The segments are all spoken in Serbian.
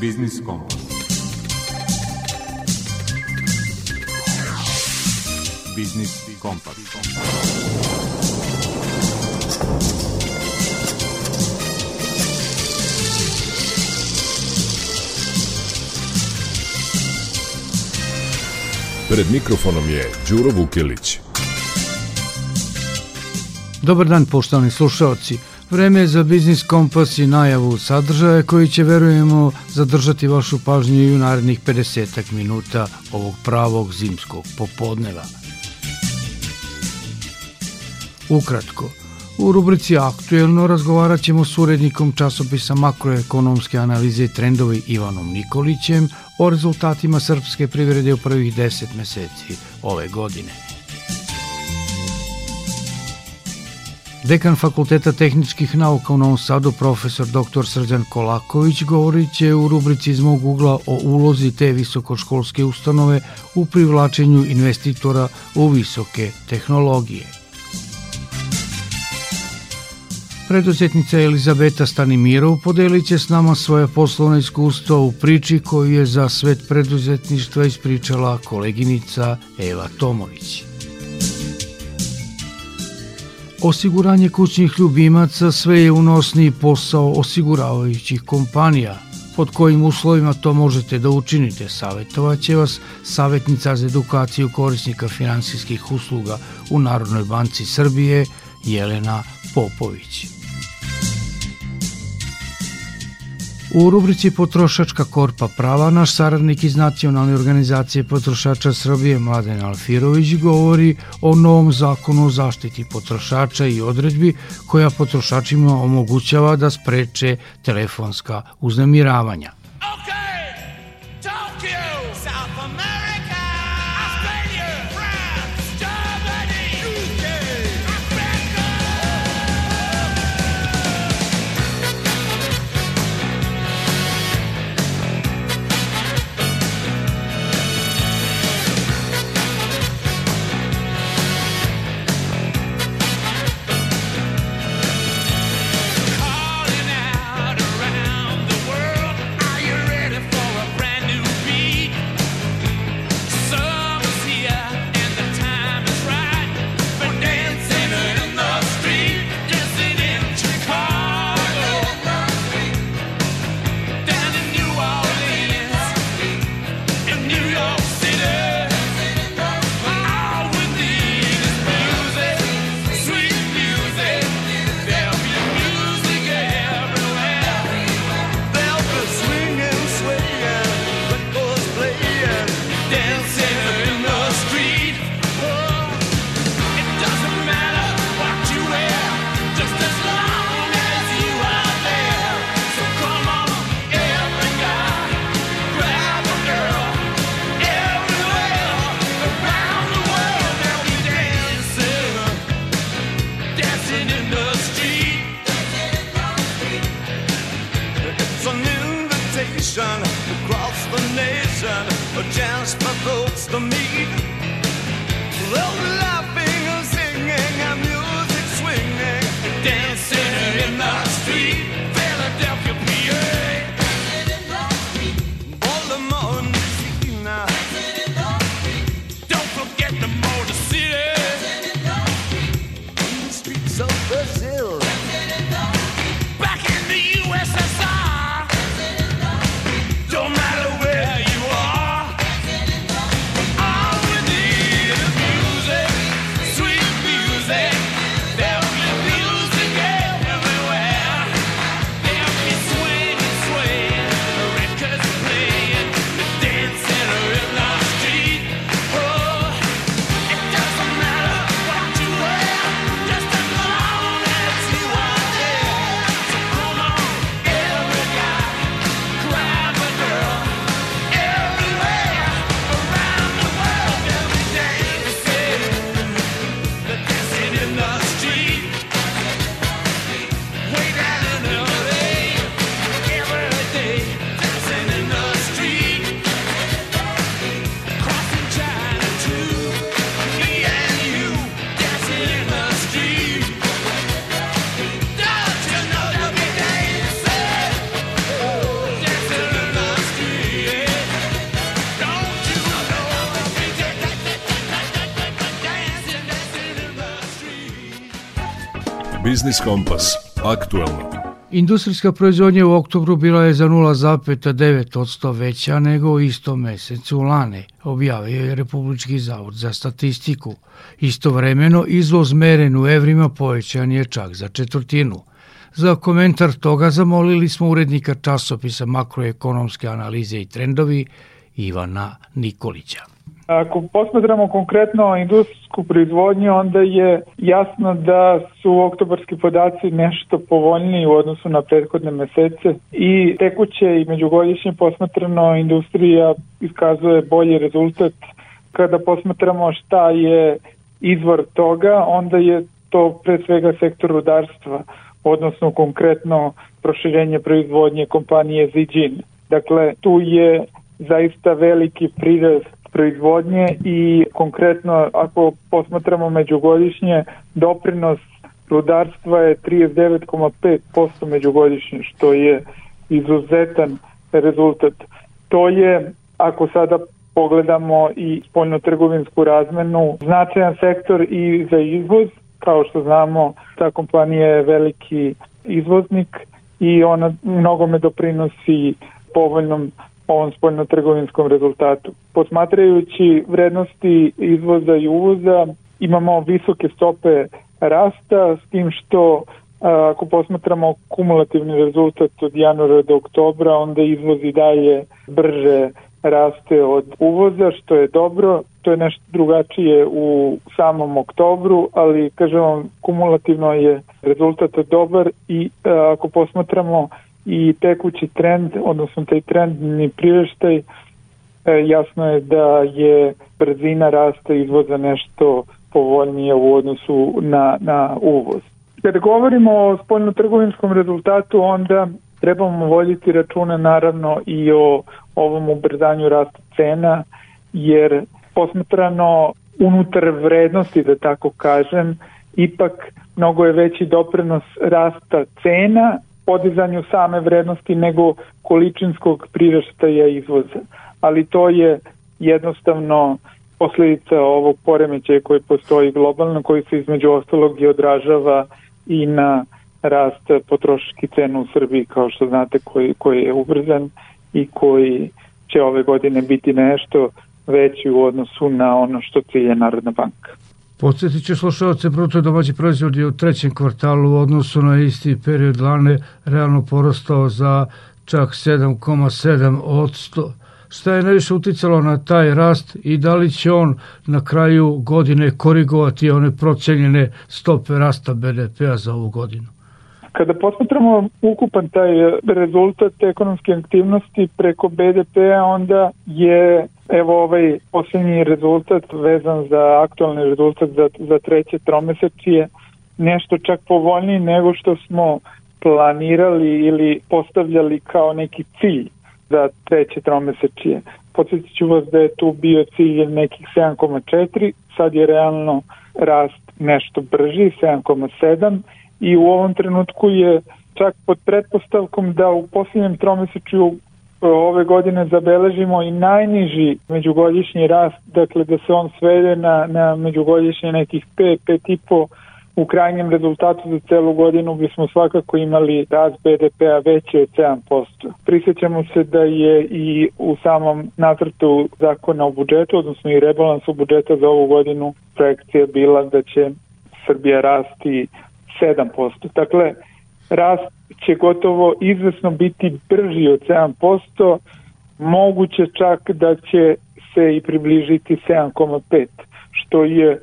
Biznis Kompas. Biznis Kompas. Pred mikrofonom je Đuro Vukelić. Dobar dan poštovani slušalci. Vreme je za Biznis Kompas i najavu sadržaja koji će, verujemo, zadržati vašu pažnju i u narednih 50 minuta ovog pravog zimskog popodneva. Ukratko, u rubrici Aktuelno razgovarat ćemo s urednikom časopisa makroekonomske analize i trendovi Ivanom Nikolićem o rezultatima srpske privrede u prvih 10 meseci ove godine. Dekan Fakulteta tehničkih nauka u Novom Sadu, profesor dr. Srđan Kolaković, govorit će u rubrici iz mog ugla o ulozi te visokoškolske ustanove u privlačenju investitora u visoke tehnologije. Preduzetnica Elizabeta Stanimirov podelit će s nama svoje poslovne iskustvo u priči koju je za svet preduzetništva ispričala koleginica Eva Tomović. Osiguranje kućnih ljubimaca sve je unosniji posao osiguravajućih kompanija. Pod kojim uslovima to možete da učinite, savjetovaće vas savjetnica za edukaciju korisnika finansijskih usluga u Narodnoj banci Srbije Jelena Popović. U rubrici Potrošačka korpa prava naš saradnik iz Nacionalne organizacije potrošača Srbije Mladen Alfirović govori o novom zakonu o zaštiti potrošača i odredbi koja potrošačima omogućava da spreče telefonska uznemiravanja. Biznis Kompas. Aktualno. Industrijska proizvodnja u oktobru bila je za 0,9% veća nego u istom mesecu lane, objavio je Republički zavod za statistiku. Istovremeno, izvoz meren u evrima povećan je čak za četvrtinu. Za komentar toga zamolili smo urednika časopisa makroekonomske analize i trendovi Ivana Nikolića. Ako posmatramo konkretno industrijsku proizvodnju, onda je jasno da su oktobarski podaci nešto povoljniji u odnosu na prethodne mesece i tekuće i međugodišnje posmatrano industrija iskazuje bolji rezultat. Kada posmatramo šta je izvor toga, onda je to pre svega sektor rudarstva, odnosno konkretno proširenje proizvodnje kompanije Zijin. Dakle, tu je zaista veliki prirast proizvodnje i konkretno ako posmatramo međugodišnje doprinos rudarstva je 39,5% međugodišnje što je izuzetan rezultat. To je ako sada pogledamo i spoljno-trgovinsku razmenu, značajan sektor i za izvoz, kao što znamo, ta kompanija je veliki izvoznik i ona mnogome doprinosi povoljnom ovom spoljno-trgovinskom rezultatu. Posmatrajući vrednosti izvoza i uvoza, imamo visoke stope rasta, s tim što ako posmatramo kumulativni rezultat od januara do oktobra, onda izvoz i dalje brže raste od uvoza, što je dobro. To je nešto drugačije u samom oktobru, ali kažem vam, kumulativno je rezultat dobar i ako posmatramo i tekući trend, odnosno taj trendni priraštaj, e, jasno je da je brzina rasta izvoza nešto povoljnije u odnosu na, na uvoz. Kada govorimo o spoljno-trgovinskom rezultatu, onda trebamo voditi računa naravno i o ovom ubrzanju rasta cena, jer posmatrano unutar vrednosti, da tako kažem, ipak mnogo je veći doprinos rasta cena podizanju same vrednosti nego količinskog priraštaja izvoza. Ali to je jednostavno posledica ovog poremećaja koji postoji globalno, koji se između ostalog i odražava i na rast potrošačkih cena u Srbiji, kao što znate, koji, koji je ubrzan i koji će ove godine biti nešto veći u odnosu na ono što cilje Narodna banka. Podsjetit će slušalce, bruto domaći proizvod je u trećem kvartalu u odnosu na isti period lane realno porastao za čak 7,7 od 100. Šta je najviše uticalo na taj rast i da li će on na kraju godine korigovati one procenjene stope rasta BDP-a za ovu godinu? Kada posmatramo ukupan taj rezultat ekonomske aktivnosti preko BDP-a, onda je evo ovaj poslednji rezultat vezan za aktualni rezultat za, za treće tromesečije nešto čak povoljniji nego što smo planirali ili postavljali kao neki cilj za treće tromesečije. Podsjetit ću vas da je tu bio cilj nekih 7,4, sad je realno rast nešto brži, 7,7 i u ovom trenutku je čak pod pretpostavkom da u posljednjem tromesečju ove godine zabeležimo i najniži međugodišnji rast, dakle da se on svede na, na međugodišnje nekih 5, 5,5 u krajnjem rezultatu za celu godinu bismo svakako imali rast BDP-a veći od 7%. Prisjećamo se da je i u samom nacrtu zakona o budžetu, odnosno i rebalansu budžeta za ovu godinu, projekcija bila da će Srbija rasti 7%. Dakle, rast će gotovo izvesno biti brži od 7%, moguće čak da će se i približiti 7,5, što je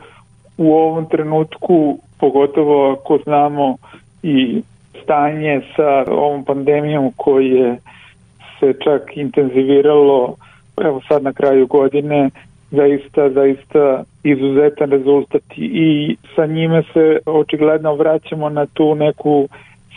u ovom trenutku, pogotovo ako znamo i stanje sa ovom pandemijom koje se čak intenziviralo evo sad na kraju godine zaista, zaista izuzetan rezultat i sa njime se očigledno vraćamo na tu neku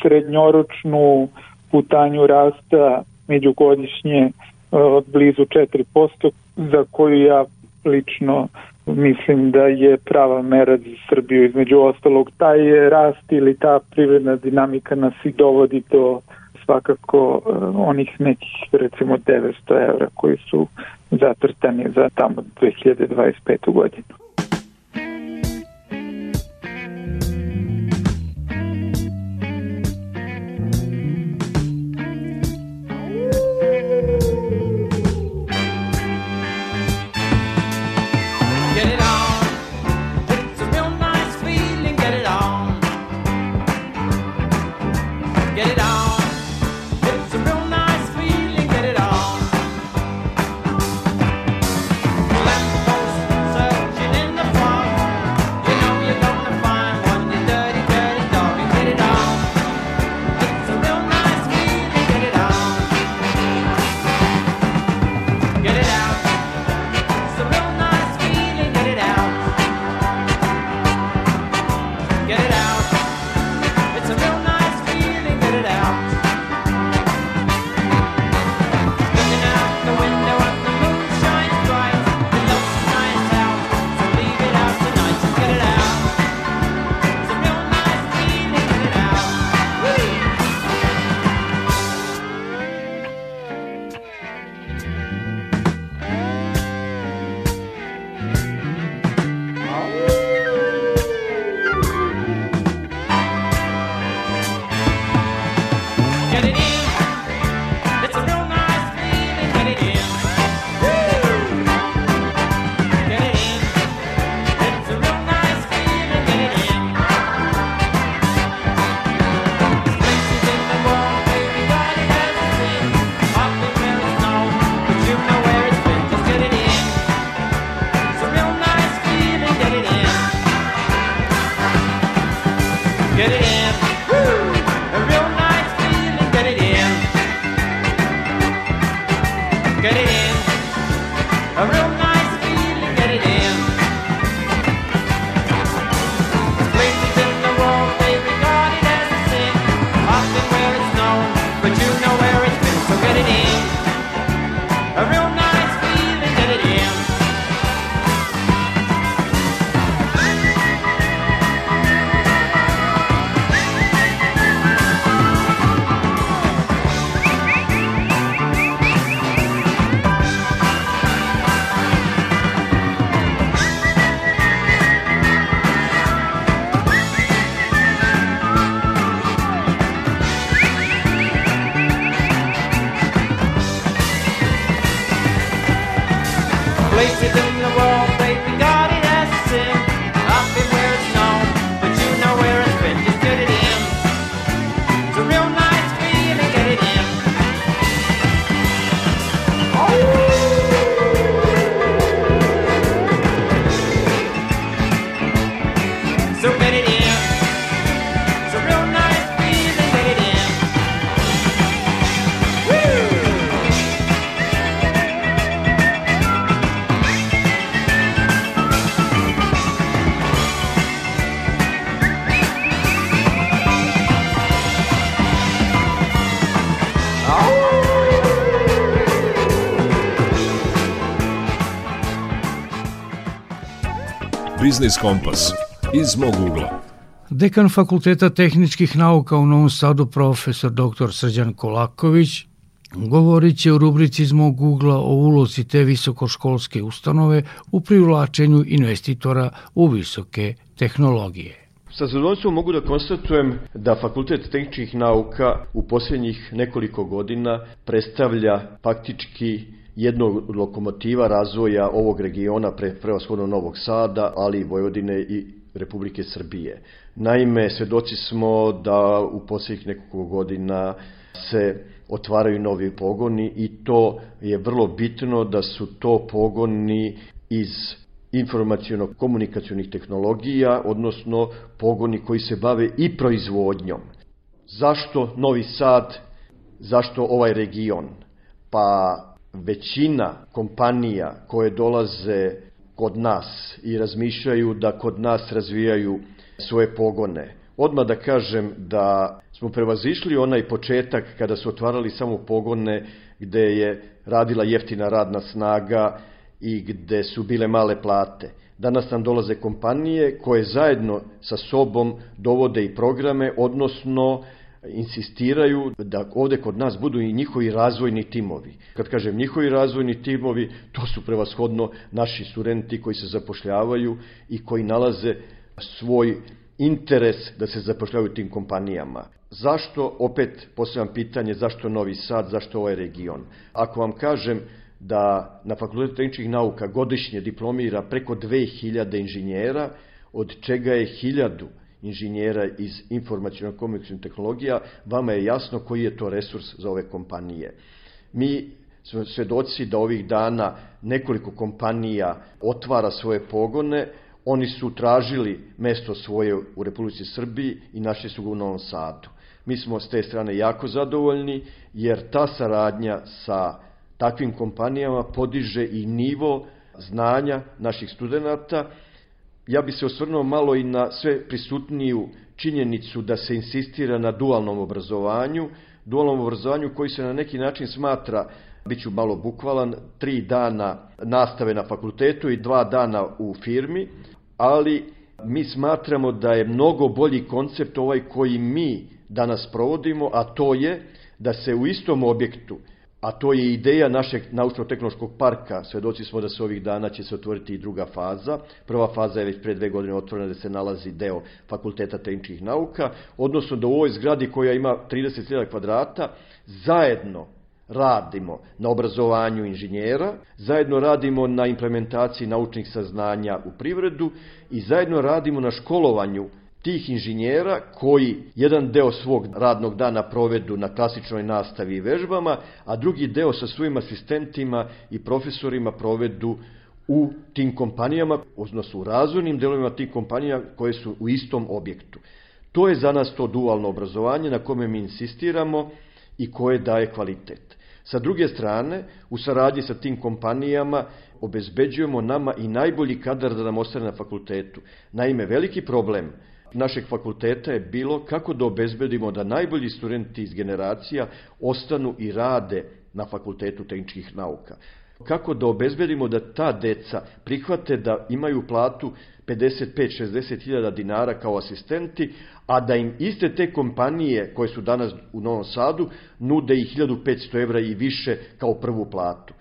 srednjoročnu putanju rasta međugodišnje e, od blizu 4%, za koju ja lično mislim da je prava mera za Srbiju. Između ostalog, taj rast ili ta privredna dinamika nas i dovodi do svakako e, onih nekih recimo 900 evra koji su zatrtani za tamo 2025. godinu. Biznis Kompas iz mog ugla. Dekan Fakulteta tehničkih nauka u Novom Sadu, profesor dr. Srđan Kolaković, govorit će u rubrici iz mog ugla o ulozi te visokoškolske ustanove u privlačenju investitora u visoke tehnologije. Sa zadovoljstvom mogu da konstatujem da Fakultet tehničkih nauka u posljednjih nekoliko godina predstavlja faktički jednog lokomotiva razvoja ovog regiona, pre, prevashodno Novog Sada, ali i Vojvodine i Republike Srbije. Naime, svedoci smo da u posljednjih nekoliko godina se otvaraju novi pogoni i to je vrlo bitno da su to pogoni iz informacijono-komunikacionih tehnologija, odnosno pogoni koji se bave i proizvodnjom. Zašto Novi Sad, zašto ovaj region? Pa većina kompanija koje dolaze kod nas i razmišljaju da kod nas razvijaju svoje pogone. Odmah da kažem da smo prevazišli onaj početak kada su otvarali samo pogone gde je radila jeftina radna snaga i gde su bile male plate. Danas nam dolaze kompanije koje zajedno sa sobom dovode i programe, odnosno insistiraju da ovde kod nas budu i njihovi razvojni timovi. Kad kažem njihovi razvojni timovi, to su prevashodno naši studenti koji se zapošljavaju i koji nalaze svoj interes da se zapošljavaju tim kompanijama. Zašto, opet postavljam pitanje, zašto Novi Sad, zašto ovaj region? Ako vam kažem da na Fakultetu tehničkih nauka godišnje diplomira preko 2000 inženjera, od čega je 1000 inženjera iz informacijno-komunikacijnih tehnologija, vama je jasno koji je to resurs za ove kompanije. Mi smo svedoci da ovih dana nekoliko kompanija otvara svoje pogone, oni su tražili mesto svoje u Republici Srbiji i našli su ga u Novom Sadu. Mi smo s te strane jako zadovoljni, jer ta saradnja sa takvim kompanijama podiže i nivo znanja naših studenta. Ja bi se osvrnuo malo i na sve prisutniju činjenicu da se insistira na dualnom obrazovanju, dualnom obrazovanju koji se na neki način smatra, bit ću malo bukvalan, tri dana nastave na fakultetu i dva dana u firmi, ali mi smatramo da je mnogo bolji koncept ovaj koji mi danas provodimo, a to je da se u istom objektu a to je ideja našeg naučno-tehnološkog parka. Svedoci smo da se ovih dana će se otvoriti i druga faza. Prva faza je već pre dve godine otvorena da se nalazi deo Fakulteta tehničkih nauka, odnosno da u ovoj zgradi koja ima 30.000 kvadrata zajedno radimo na obrazovanju inženjera, zajedno radimo na implementaciji naučnih saznanja u privredu i zajedno radimo na školovanju tih inženjera koji jedan deo svog radnog dana provedu na klasičnoj nastavi i vežbama, a drugi deo sa svojim asistentima i profesorima provedu u tim kompanijama, odnosno u razvojnim delovima tih kompanija koje su u istom objektu. To je za nas to dualno obrazovanje na kome mi insistiramo i koje daje kvalitet. Sa druge strane, u saradnji sa tim kompanijama obezbeđujemo nama i najbolji kadar da nam ostane na fakultetu. Naime, veliki problem našeg fakulteta je bilo kako da obezbedimo da najbolji studenti iz generacija ostanu i rade na fakultetu tehničkih nauka. Kako da obezbedimo da ta deca prihvate da imaju platu 55-60 hiljada dinara kao asistenti, a da im iste te kompanije koje su danas u Novom Sadu nude i 1500 evra i više kao prvu platu.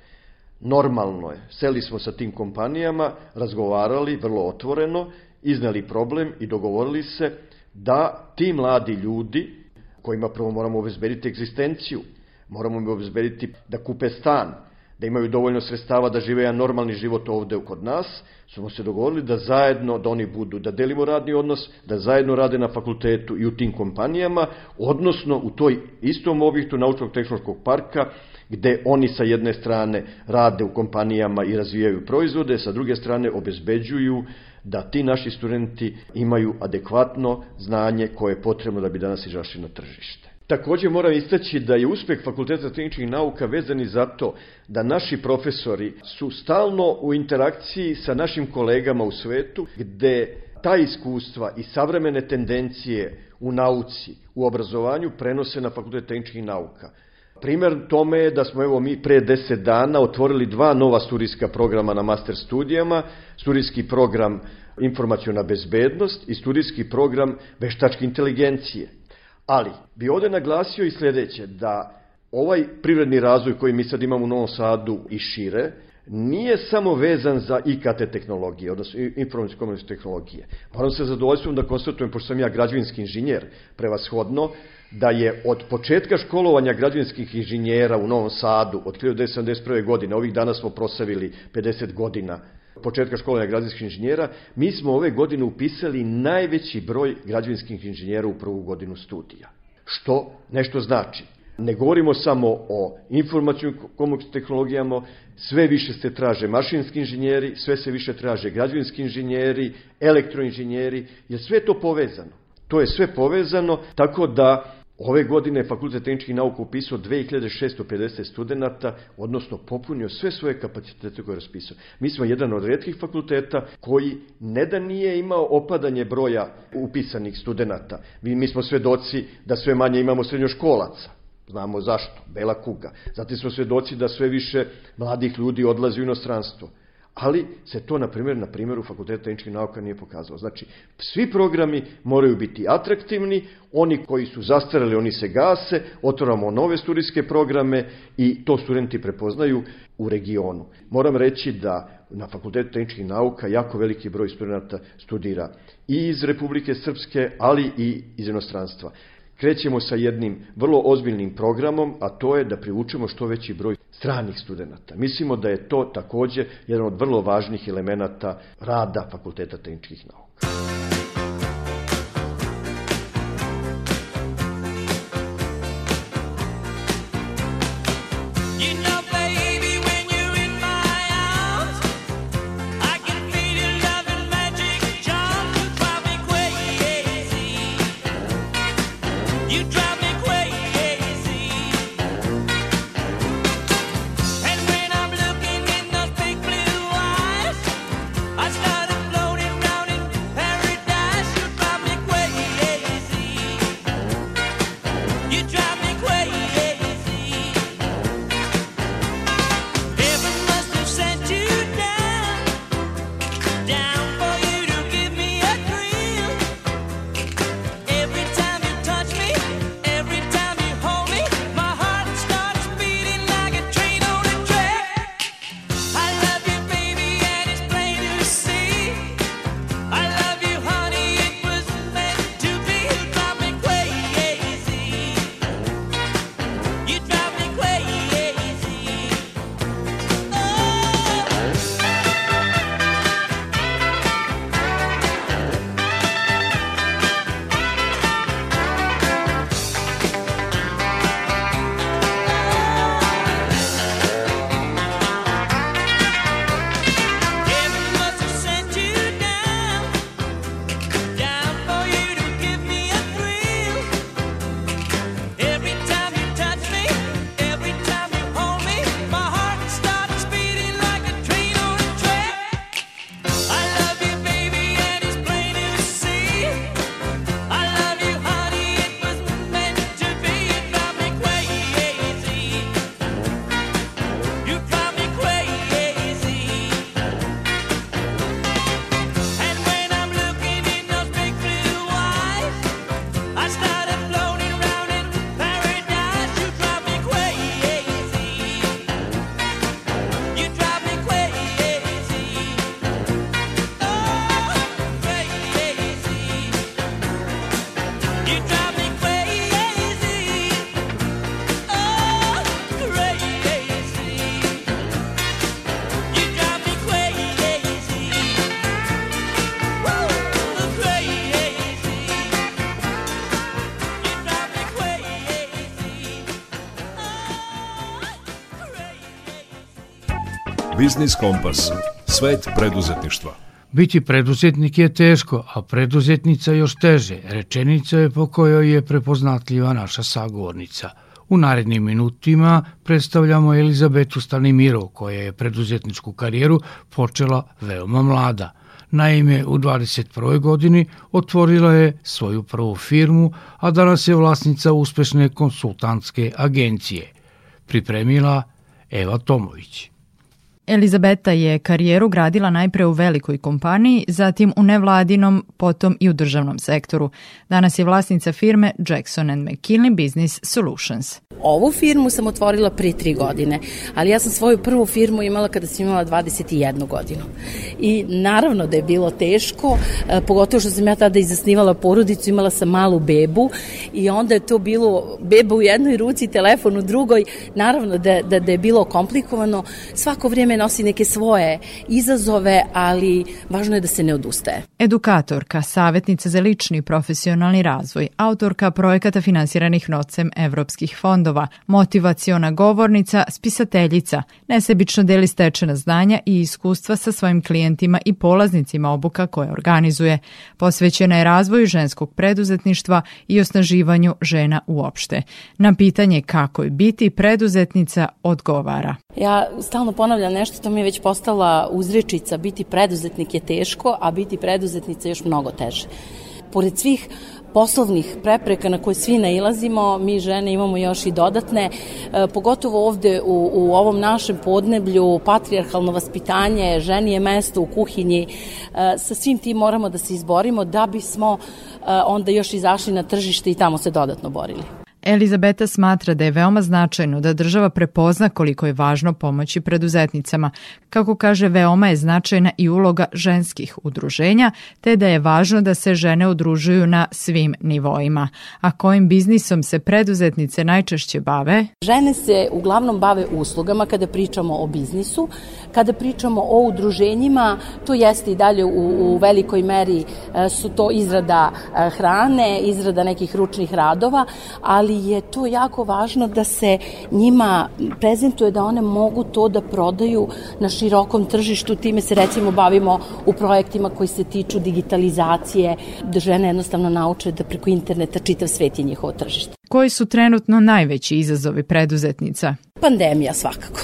Normalno je. Seli smo sa tim kompanijama, razgovarali vrlo otvoreno, izneli problem i dogovorili se da ti mladi ljudi, kojima prvo moramo obezbediti egzistenciju, moramo im obezbediti da kupe stan, da imaju dovoljno sredstava da žive jedan normalni život ovde kod nas, smo se dogovorili da zajedno, da oni budu, da delimo radni odnos, da zajedno rade na fakultetu i u tim kompanijama, odnosno u toj istom objektu naučnog tehnološkog parka, gde oni sa jedne strane rade u kompanijama i razvijaju proizvode, sa druge strane obezbeđuju da ti naši studenti imaju adekvatno znanje koje je potrebno da bi danas izašli na tržište. Takođe moram istaći da je uspeh Fakulteta tehničkih nauka vezan i zato da naši profesori su stalno u interakciji sa našim kolegama u svetu, gde ta iskustva i savremene tendencije u nauci, u obrazovanju prenose na Fakultet tehničkih nauka. Primer tome je da smo evo mi pre 10 dana otvorili dva nova studijska programa na master studijama, studijski program informacijona bezbednost i studijski program veštačke inteligencije. Ali, bi ovde naglasio i sledeće, da ovaj privredni razvoj koji mi sad imamo u Novom Sadu i šire, nije samo vezan za IKT tehnologije, odnosno informacijske komunikacijske tehnologije. Moram se zadovoljstvom da konstatujem, pošto sam ja građevinski inženjer, prevashodno, da je od početka školovanja građevinskih inženjera u Novom Sadu, od 1971. godine, ovih dana smo prosavili 50 godina početka školovanja građevinskih inženjera, mi smo ove godine upisali najveći broj građevinskih inženjera u prvu godinu studija. Što nešto znači. Ne govorimo samo o informacijnim komunikacijnim tehnologijama, sve više se traže mašinski inženjeri, sve se više traže građevinski inženjeri, elektroinženjeri, jer sve to povezano. To je sve povezano, tako da Ove godine Fakultet tehničkih nauka upisao 2650 studenta, odnosno popunio sve svoje kapacitete koje je raspisao. Mi smo jedan od redkih fakulteta koji ne da nije imao opadanje broja upisanih studenta. Mi, mi smo svedoci da sve manje imamo srednjoškolaca. Znamo zašto, bela kuga. Zatim smo svedoci da sve više mladih ljudi odlazi u inostranstvo ali se to, na primjer, na primjeru Fakulteta tehničkih nauka nije pokazalo. Znači, svi programi moraju biti atraktivni, oni koji su zastarali, oni se gase, otvoramo nove studijske programe i to studenti prepoznaju u regionu. Moram reći da na Fakultetu tehničkih nauka jako veliki broj studenta studira i iz Republike Srpske, ali i iz inostranstva krećemo sa jednim vrlo ozbiljnim programom, a to je da privučemo što veći broj stranih studenta. Mislimo da je to takođe jedan od vrlo važnih elemenata rada Fakulteta tehničkih nauka. Biznis Kompas. Svet preduzetništva. Biti preduzetnik je teško, a preduzetnica još teže. Rečenica je po kojoj je prepoznatljiva naša sagovornica. U narednim minutima predstavljamo Elizabetu Stanimirov, koja je preduzetničku karijeru počela veoma mlada. Naime, u 21. godini otvorila je svoju prvu firmu, a danas je vlasnica uspešne konsultantske agencije. Pripremila Eva Tomović. Elizabeta je karijeru gradila najpre u velikoj kompaniji, zatim u nevladinom, potom i u državnom sektoru. Danas je vlasnica firme Jackson and McKinley Business Solutions. Ovu firmu sam otvorila pre tri godine, ali ja sam svoju prvu firmu imala kada sam imala 21 godinu. I naravno da je bilo teško, e, pogotovo što sam ja tada i zasnivala porodicu, imala sam malu bebu i onda je to bilo beba u jednoj ruci, telefon u drugoj, naravno da, da, da je bilo komplikovano. Svako vrijeme nosi neke svoje izazove, ali važno je da se ne odustaje. Edukatorka, savjetnica za lični i profesionalni razvoj, autorka projekata finansiranih nocem evropskih fondova, motivaciona govornica, spisateljica, nesebično deli stečena znanja i iskustva sa svojim klijentima i polaznicima obuka koje organizuje. Posvećena je razvoju ženskog preduzetništva i osnaživanju žena uopšte. Na pitanje kako je biti preduzetnica odgovara. Ja stalno ponavljam nešto, to mi je već postala uzrečica, biti preduzetnik je teško, a biti preduzetnica je još mnogo teže. Pored svih poslovnih prepreka na koje svi nailazimo, mi žene imamo još i dodatne, e, pogotovo ovde u, u ovom našem podneblju, patrijarhalno vaspitanje, ženi je mesto u kuhinji, e, sa svim tim moramo da se izborimo da bismo e, onda još izašli na tržište i tamo se dodatno borili. Elizabeta smatra da je veoma značajno da država prepozna koliko je važno pomoći preduzetnicama. Kako kaže, veoma je značajna i uloga ženskih udruženja, te da je važno da se žene udružuju na svim nivoima. A kojim biznisom se preduzetnice najčešće bave? Žene se uglavnom bave uslugama kada pričamo o biznisu, kada pričamo o udruženjima, to jeste i dalje u, u velikoj meri e, su to izrada e, hrane, izrada nekih ručnih radova, ali je to jako važno da se njima prezentuje da one mogu to da prodaju na širokom tržištu, time se recimo bavimo u projektima koji se tiču digitalizacije, da žene jednostavno nauče da preko interneta čitav svet je njihovo tržište. Koji su trenutno najveći izazovi preduzetnica? Pandemija svakako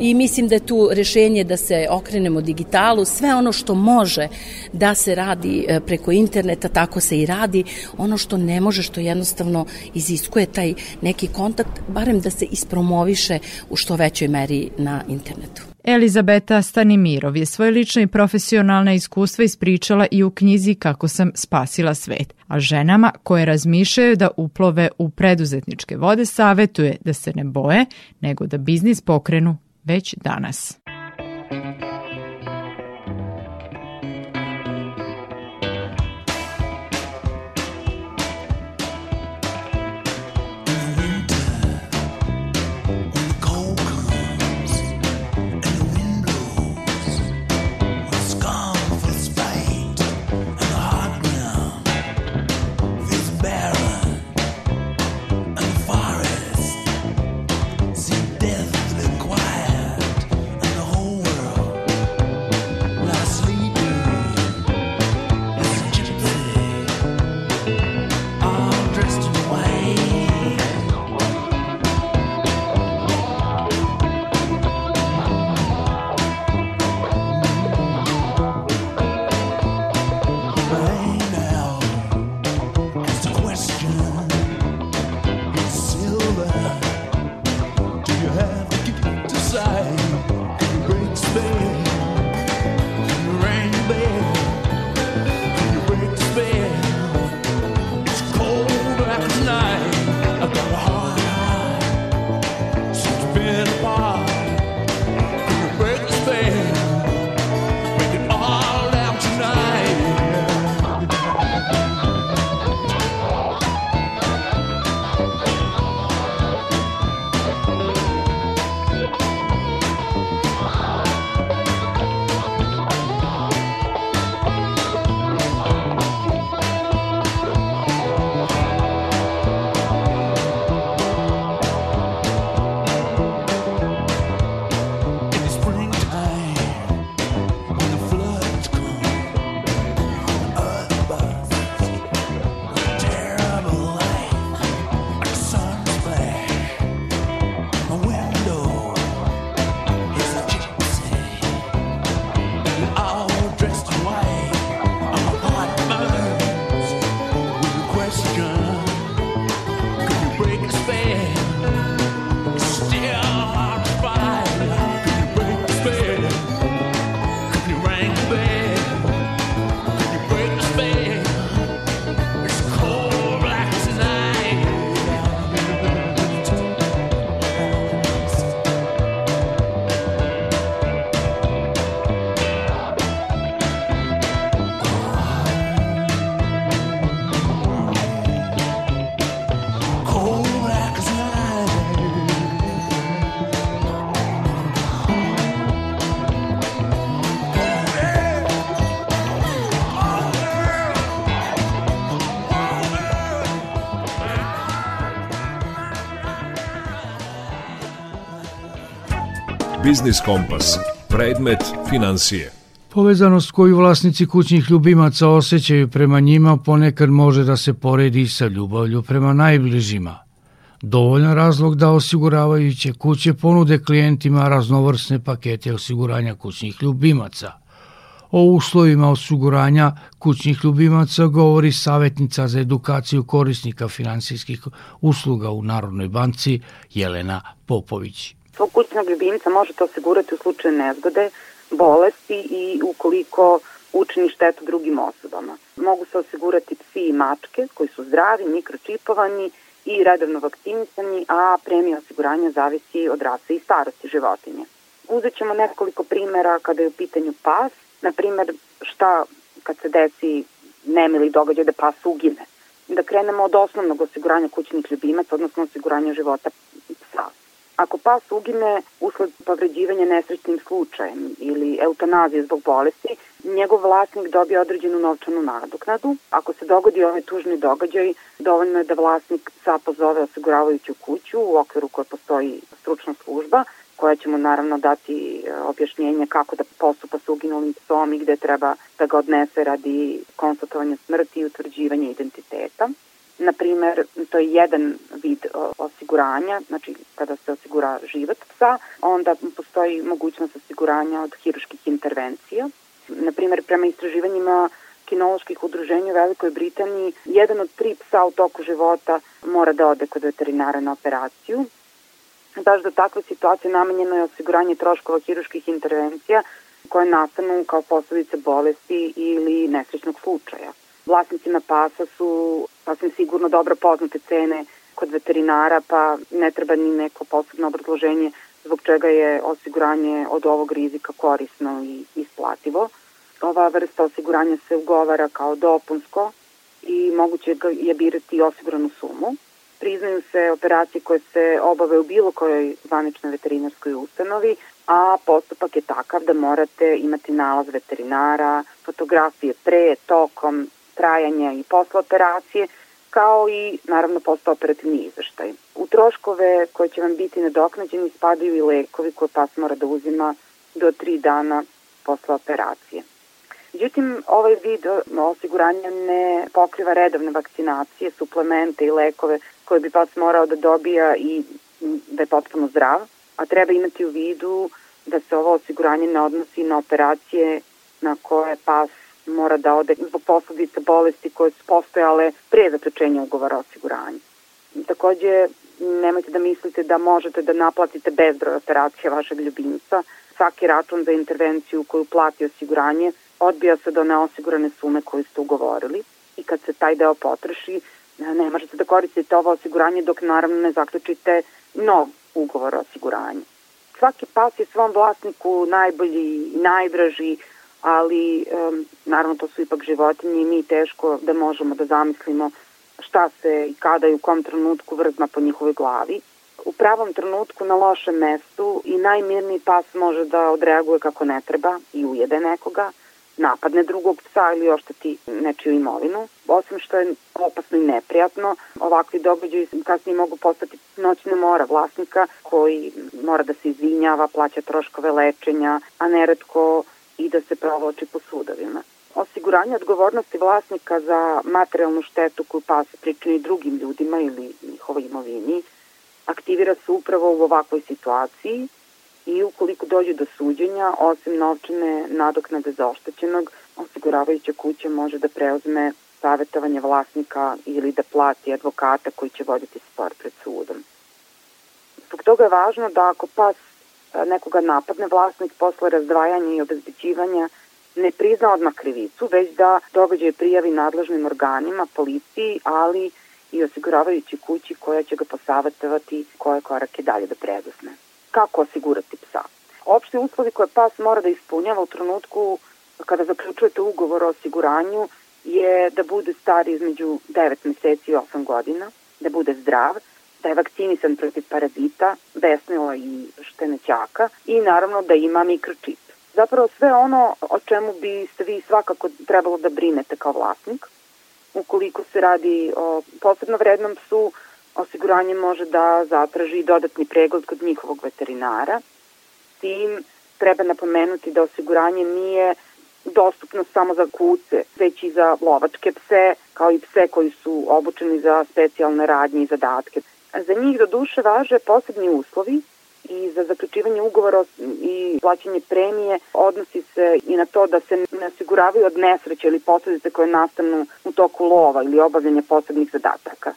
i mislim da je tu rešenje da se okrenemo digitalu, sve ono što može da se radi e, preko interneta, tako se i radi, ono što ne može, što jednostavno iziskuje taj neki kontakt, barem da se ispromoviše u što većoj meri na internetu. Elizabeta Stanimirov je svoje lično i profesionalne iskustva ispričala i u knjizi Kako sam spasila svet, a ženama koje razmišljaju da uplove u preduzetničke vode savetuje da se ne boje, nego da biznis pokrenu već danas. Biznis Kompas. Predmet financije. Povezanost koju vlasnici kućnih ljubimaca osjećaju prema njima ponekad može da se poredi sa ljubavlju prema najbližima. Dovoljan razlog da osiguravajuće kuće ponude klijentima raznovrsne pakete osiguranja kućnih ljubimaca. O uslovima osiguranja kućnih ljubimaca govori savjetnica za edukaciju korisnika finansijskih usluga u Narodnoj banci Jelena Popović. Svog kućnog ljubimca možete osigurati u slučaju nezgode, bolesti i ukoliko učini štetu drugim osobama. Mogu se osigurati psi i mačke koji su zdravi, mikročipovani i redovno vakcinisani, a premija osiguranja zavisi od rase i starosti životinje. Uzet ćemo nekoliko primera kada je u pitanju pas, na primer šta kad se desi nemili događaj da pas ugine. Da krenemo od osnovnog osiguranja kućnih ljubimaca, odnosno osiguranja života psa. Ako pas ugine usled povređivanja nesrećnim slučajem ili eutanazije zbog bolesti, njegov vlasnik dobije određenu novčanu nadoknadu. Ako se dogodi ovaj tužni događaj, dovoljno je da vlasnik psa pozove osiguravajuću kuću u okviru koje postoji stručna služba, koja će mu naravno dati e, objašnjenje kako da postupa sa uginulim psom i gde treba da ga odnese radi konstatovanja smrti i utvrđivanja identiteta. Na primer, to je jedan vid osiguranja, znači kada se osigura život psa, onda postoji mogućnost osiguranja od hiruških intervencija. Na primer, prema istraživanjima kinoloških udruženja u Velikoj Britaniji, jedan od tri psa u toku života mora da ode kod veterinara na operaciju. Baš za takve situacije namenjeno je osiguranje troškova hiruških intervencija koje nastanu kao posledice bolesti ili nesrećnog slučaja. Vlasnicima pasa su sasvim sigurno dobro poznate cene kod veterinara, pa ne treba ni neko posebno obrazloženje zbog čega je osiguranje od ovog rizika korisno i isplativo. Ova vrsta osiguranja se ugovara kao dopunsko i moguće je birati osiguranu sumu. Priznaju se operacije koje se obave u bilo kojoj zvaničnoj veterinarskoj ustanovi, a postupak je takav da morate imati nalaz veterinara, fotografije pre, tokom, trajanja i posle operacije, kao i naravno postoperativni izveštaj. U troškove koje će vam biti nadoknađeni spadaju i lekovi koje pas mora da uzima do tri dana posle operacije. Međutim, ovaj vid osiguranja ne pokriva redovne vakcinacije, suplemente i lekove koje bi pas morao da dobija i da je potpuno zdrav, a treba imati u vidu da se ovo osiguranje ne odnosi na operacije na koje pas mora da ode zbog posledica bolesti koje su postojale pre zaključenja ugovora o osiguranju. Takođe, nemojte da mislite da možete da naplatite bezbroj operacija vašeg ljubimca. Svaki račun za intervenciju koju plati osiguranje odbija se do neosigurane sume koju ste ugovorili i kad se taj deo potroši, ne možete da koristite ovo osiguranje dok naravno ne zaključite nov ugovor o osiguranju. Svaki pas je svom vlasniku najbolji i najdraži, ali um, naravno to su ipak životinje i mi teško da možemo da zamislimo šta se i kada i u kom trenutku vrzma po njihovoj glavi. U pravom trenutku na lošem mestu i najmirniji pas može da odreaguje kako ne treba i ujede nekoga, napadne drugog psa ili ošteti nečiju imovinu. Osim što je opasno i neprijatno, ovakvi događaji kasnije mogu postati noćne mora vlasnika koji mora da se izvinjava, plaća troškove lečenja, a neretko i da se provlači po sudovima. Osiguranje odgovornosti vlasnika za materijalnu štetu koju pas pričini drugim ljudima ili njihovoj imovini aktivira se upravo u ovakvoj situaciji i ukoliko dođe do suđenja, osim novčane nadoknade za oštećenog, osiguravajuća kuća može da preuzme savjetovanje vlasnika ili da plati advokata koji će voditi spor pred sudom. Zbog toga je važno da ako pas nekoga napadne vlasnik posle razdvajanja i obezbeđivanja ne prizna odmah krivicu, već da događaj prijavi nadležnim organima, policiji, ali i osiguravajući kući koja će ga posavetovati koje korake dalje da preduzme. Kako osigurati psa? Opšte uslovi koje pas mora da ispunjava u trenutku kada zaključujete ugovor o osiguranju je da bude star između 9 meseci i 8 godina, da bude zdrav, da je vakcinisan protiv parazita, besnila i štenećaka i naravno da ima mikročip. Zapravo sve ono o čemu biste vi svakako trebalo da brinete kao vlasnik. Ukoliko se radi o posebno vrednom psu, osiguranje može da zatraži dodatni pregled kod njihovog veterinara. tim treba napomenuti da osiguranje nije dostupno samo za kuce, već i za lovačke pse, kao i pse koji su obučeni za specijalne radnje i zadatke. Za njih do duše važe posebni uslovi i za zaključivanje ugovora i plaćanje premije odnosi se i na to da se ne osiguravaju od nesreće ili posledice koje nastanu u toku lova ili obavljanja posebnih zadataka.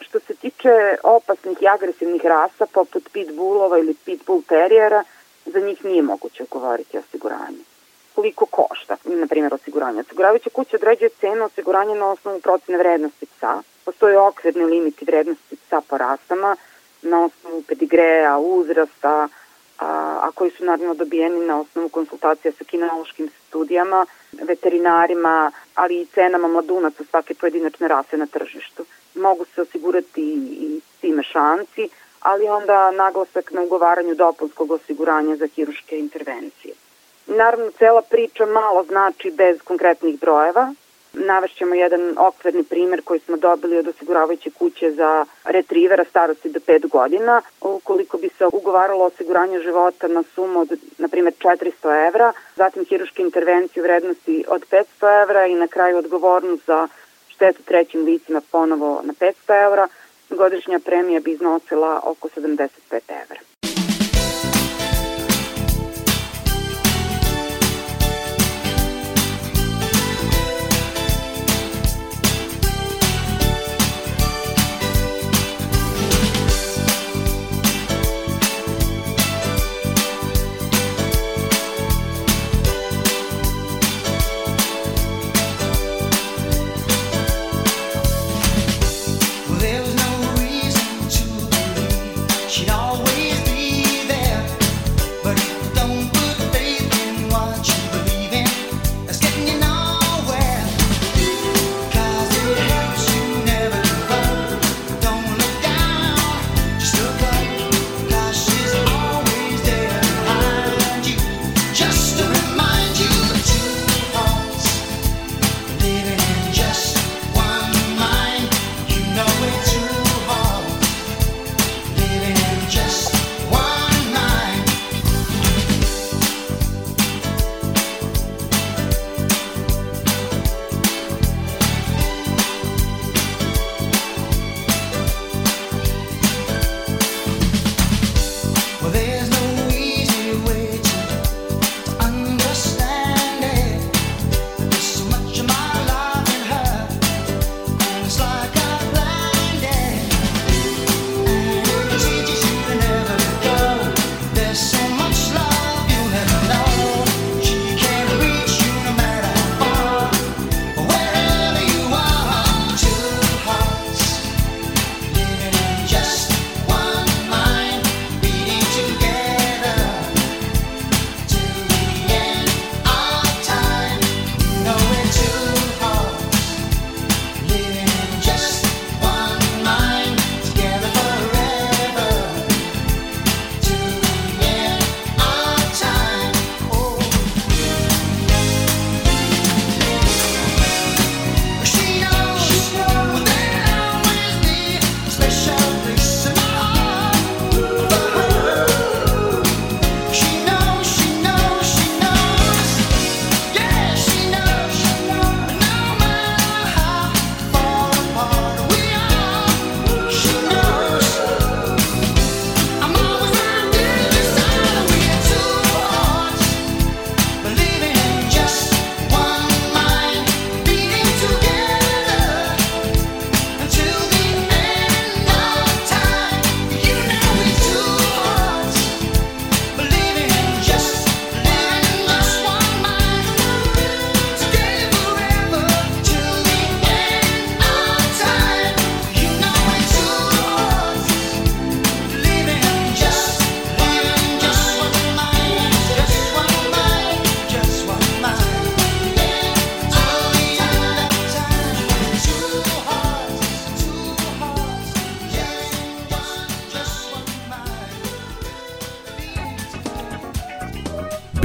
Što se tiče opasnih i agresivnih rasa poput pitbullova ili pitbull terijera, za njih nije moguće ugovoriti osiguranje. Koliko košta, na primjer, osiguranje? Osiguravajuća kuća određuje cenu osiguranja na osnovu procene vrednosti psa. Postoje okvirni limiti vrednosti psa po rasama, na osnovu pedigreja, uzrasta, a, a koji su naravno dobijeni na osnovu konsultacija sa kinološkim studijama, veterinarima, ali i cenama mladunaca svake pojedinačne rase na tržištu. Mogu se osigurati i psi mešanci, ali onda naglasak na ugovaranju dopunskog osiguranja za hiruške intervencije. Naravno, cela priča malo znači bez konkretnih brojeva, Navešćemo jedan okvirni primer koji smo dobili od osiguravajuće kuće za retrivera starosti do 5 godina. Ukoliko bi se ugovaralo osiguranje života na sumu od, na primjer, 400 evra, zatim hiruške intervencije u vrednosti od 500 evra i na kraju odgovornost za štetu trećim licima ponovo na 500 evra, godišnja premija bi iznosila oko 75 evra.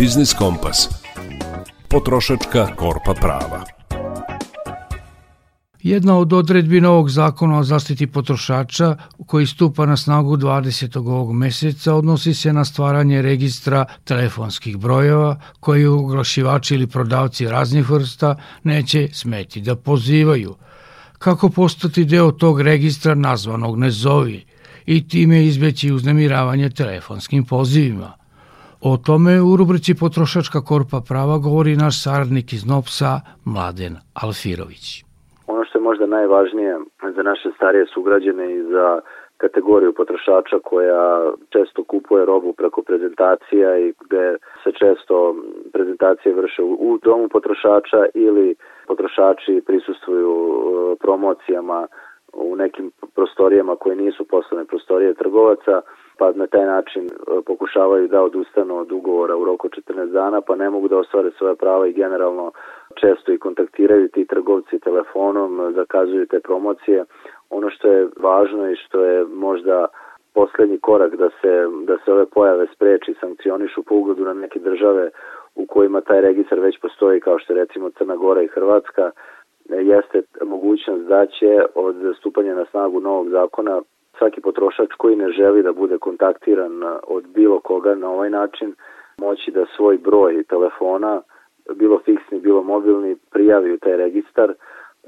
Biznis Kompas. Potrošačka korpa prava. Jedna od odredbi novog zakona o zaštiti potrošača koji stupa na snagu 20. ovog meseca odnosi se na stvaranje registra telefonskih brojeva koji oglašivači ili prodavci raznih vrsta neće smeti da pozivaju. Kako postati deo tog registra nazvanog ne zovi i time izbeći uznemiravanje telefonskim pozivima? O tome u rubrici Potrošačka korpa prava govori naš saradnik iz NOPSA Mladen Alfirović. Ono što je možda najvažnije za naše starije sugrađane i za kategoriju potrošača koja često kupuje robu preko prezentacija i gde se često prezentacije vrše u domu potrošača ili potrošači prisustvuju e, promocijama u nekim prostorijama koje nisu poslovne prostorije trgovaca, pa na taj način e, pokušavaju da odustanu od ugovora u roku od 14 dana, pa ne mogu da ostvare svoje prava i generalno često i kontaktiraju ti trgovci telefonom, zakazuju te promocije. Ono što je važno i što je možda poslednji korak da se, da se ove pojave spreči sankcionišu po ugledu na neke države u kojima taj registar već postoji kao što recimo Crna Gora i Hrvatska, jeste mogućnost da će od stupanja na snagu novog zakona svaki potrošač koji ne želi da bude kontaktiran od bilo koga na ovaj način moći da svoj broj telefona, bilo fiksni, bilo mobilni, prijavi u taj registar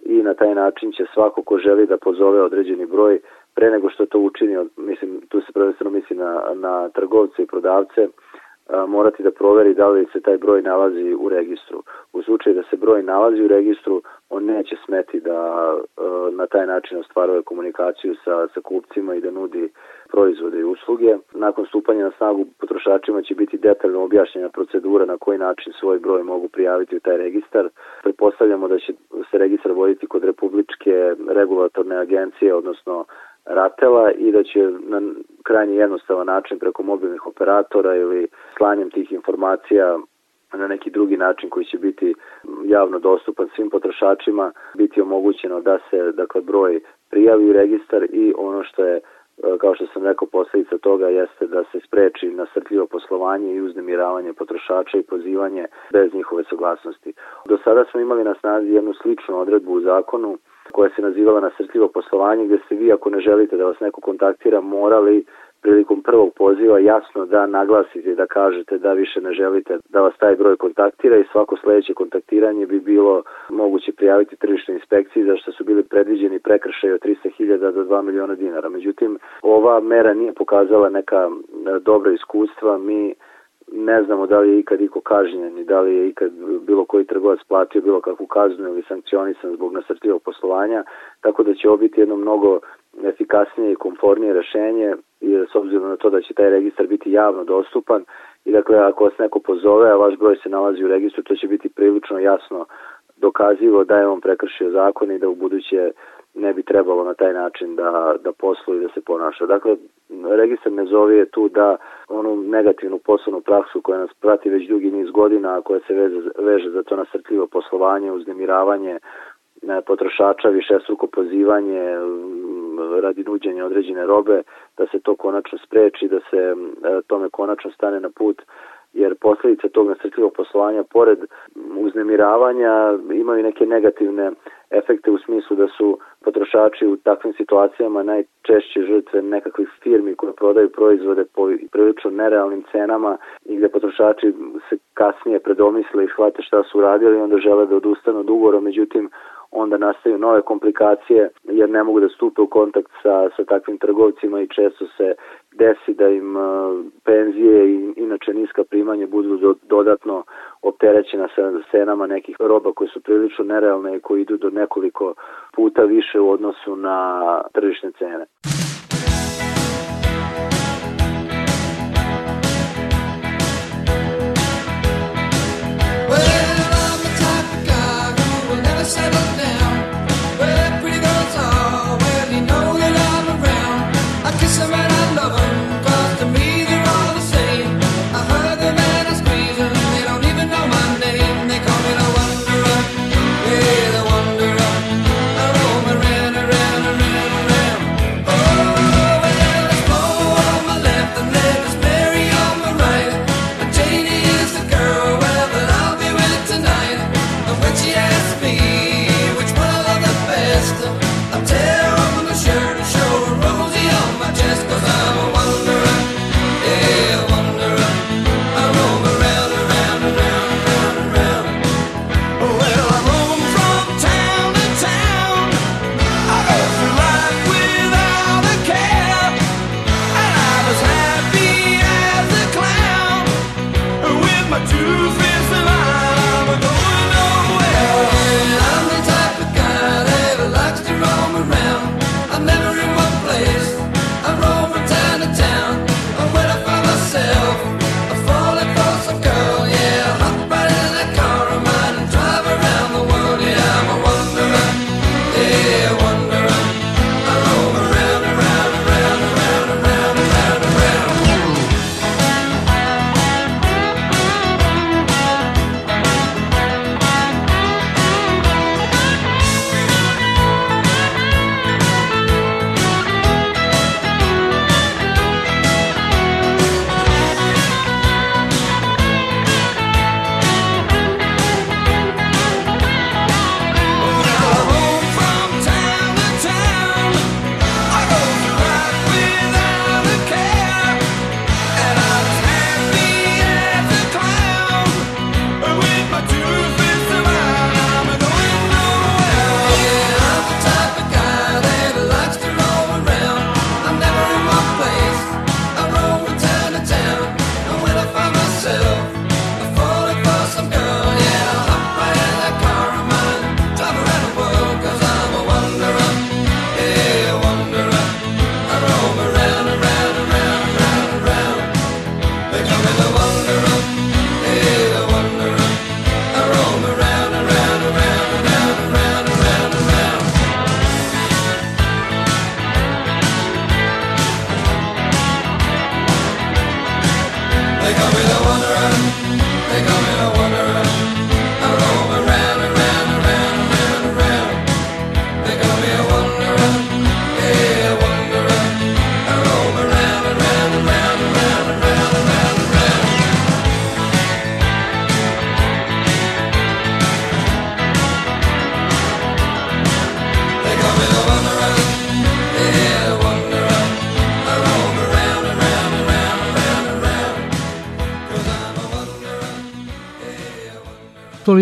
i na taj način će svako ko želi da pozove određeni broj pre nego što to učini, mislim, tu se prvenstveno misli na, na trgovce i prodavce, morati da proveri da li se taj broj nalazi u registru. U slučaju da se broj nalazi u registru, on neće smeti da na taj način ostvaruje komunikaciju sa, sa kupcima i da nudi proizvode i usluge. Nakon stupanja na snagu potrošačima će biti detaljno objašnjena procedura na koji način svoj broj mogu prijaviti u taj registar. Pretpostavljamo da će se registar voditi kod Republičke regulatorne agencije, odnosno ratela i da će na krajnje jednostavan način preko mobilnih operatora ili slanjem tih informacija na neki drugi način koji će biti javno dostupan svim potrošačima biti omogućeno da se dakle broj prijavi u registar i ono što je e, kao što sam rekao posledica toga jeste da se spreči nasrtljivo poslovanje i uznemiravanje potrošača i pozivanje bez njihove saglasnosti. Do sada smo imali na snazi jednu sličnu odredbu u zakonu koja se nazivala nasrtljivo poslovanje gde ste vi ako ne želite da vas neko kontaktira morali prilikom prvog poziva jasno da naglasite da kažete da više ne želite da vas taj broj kontaktira i svako sledeće kontaktiranje bi bilo moguće prijaviti tržišnoj inspekciji za što su bili predviđeni prekršaj od 300.000 do 2 miliona dinara. Međutim, ova mera nije pokazala neka e, dobra iskustva. Mi ne znamo da li je ikad iko kažnjen i da li je ikad bilo koji trgovac platio bilo kakvu kaznu ili sankcionisan zbog nasrtljivog poslovanja, tako da će ovo biti jedno mnogo efikasnije i komfornije rešenje i s obzirom na to da će taj registar biti javno dostupan i dakle ako vas neko pozove, a vaš broj se nalazi u registru, to će biti prilično jasno dokazivo da je on prekršio zakon i da u buduće ne bi trebalo na taj način da, da posluje i da se ponaša. Dakle, registar ne zove je tu da onu negativnu poslovnu praksu koja nas prati već dugi niz godina, a koja se veže, veže za to nasrtljivo poslovanje, uznemiravanje e, potrošača, višestruko pozivanje m, radi nuđenja određene robe, da se to konačno spreči, da se e, tome konačno stane na put jer posledice tog nasrtljivog poslovanja pored uznemiravanja imaju neke negativne efekte u smislu da su potrošači u takvim situacijama najčešće žrtve nekakvih firmi koje prodaju proizvode po prilično nerealnim cenama i gde potrošači se kasnije predomisle i shvate šta su radili i onda žele da odustanu od ugovora, međutim onda nastaju nove komplikacije jer ne mogu da stupe u kontakt sa, sa takvim trgovcima i često se desi da im uh, penzije i inače niska primanja budu do, dodatno opterećena sa cenama nekih roba koje su prilično nerealne i koji idu do nekoliko puta više u odnosu na tržišne cene.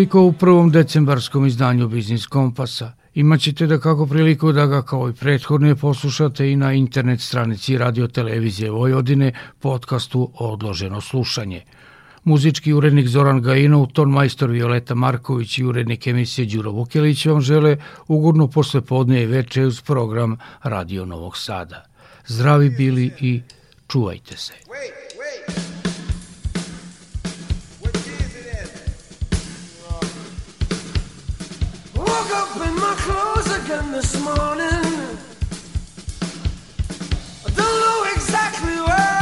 Toliko u prvom decembarskom izdanju Biznis Kompasa. Imaćete da kako priliku da ga kao i prethodne poslušate i na internet stranici Radio Televizije Vojvodine podcastu Odloženo slušanje. Muzički urednik Zoran Gajinov, ton majstor Violeta Marković i urednik emisije Đuro Vukelić vam žele ugodno posle podne i veče uz program Radio Novog Sada. Zdravi bili i čuvajte se. American this morning. I don't know exactly where.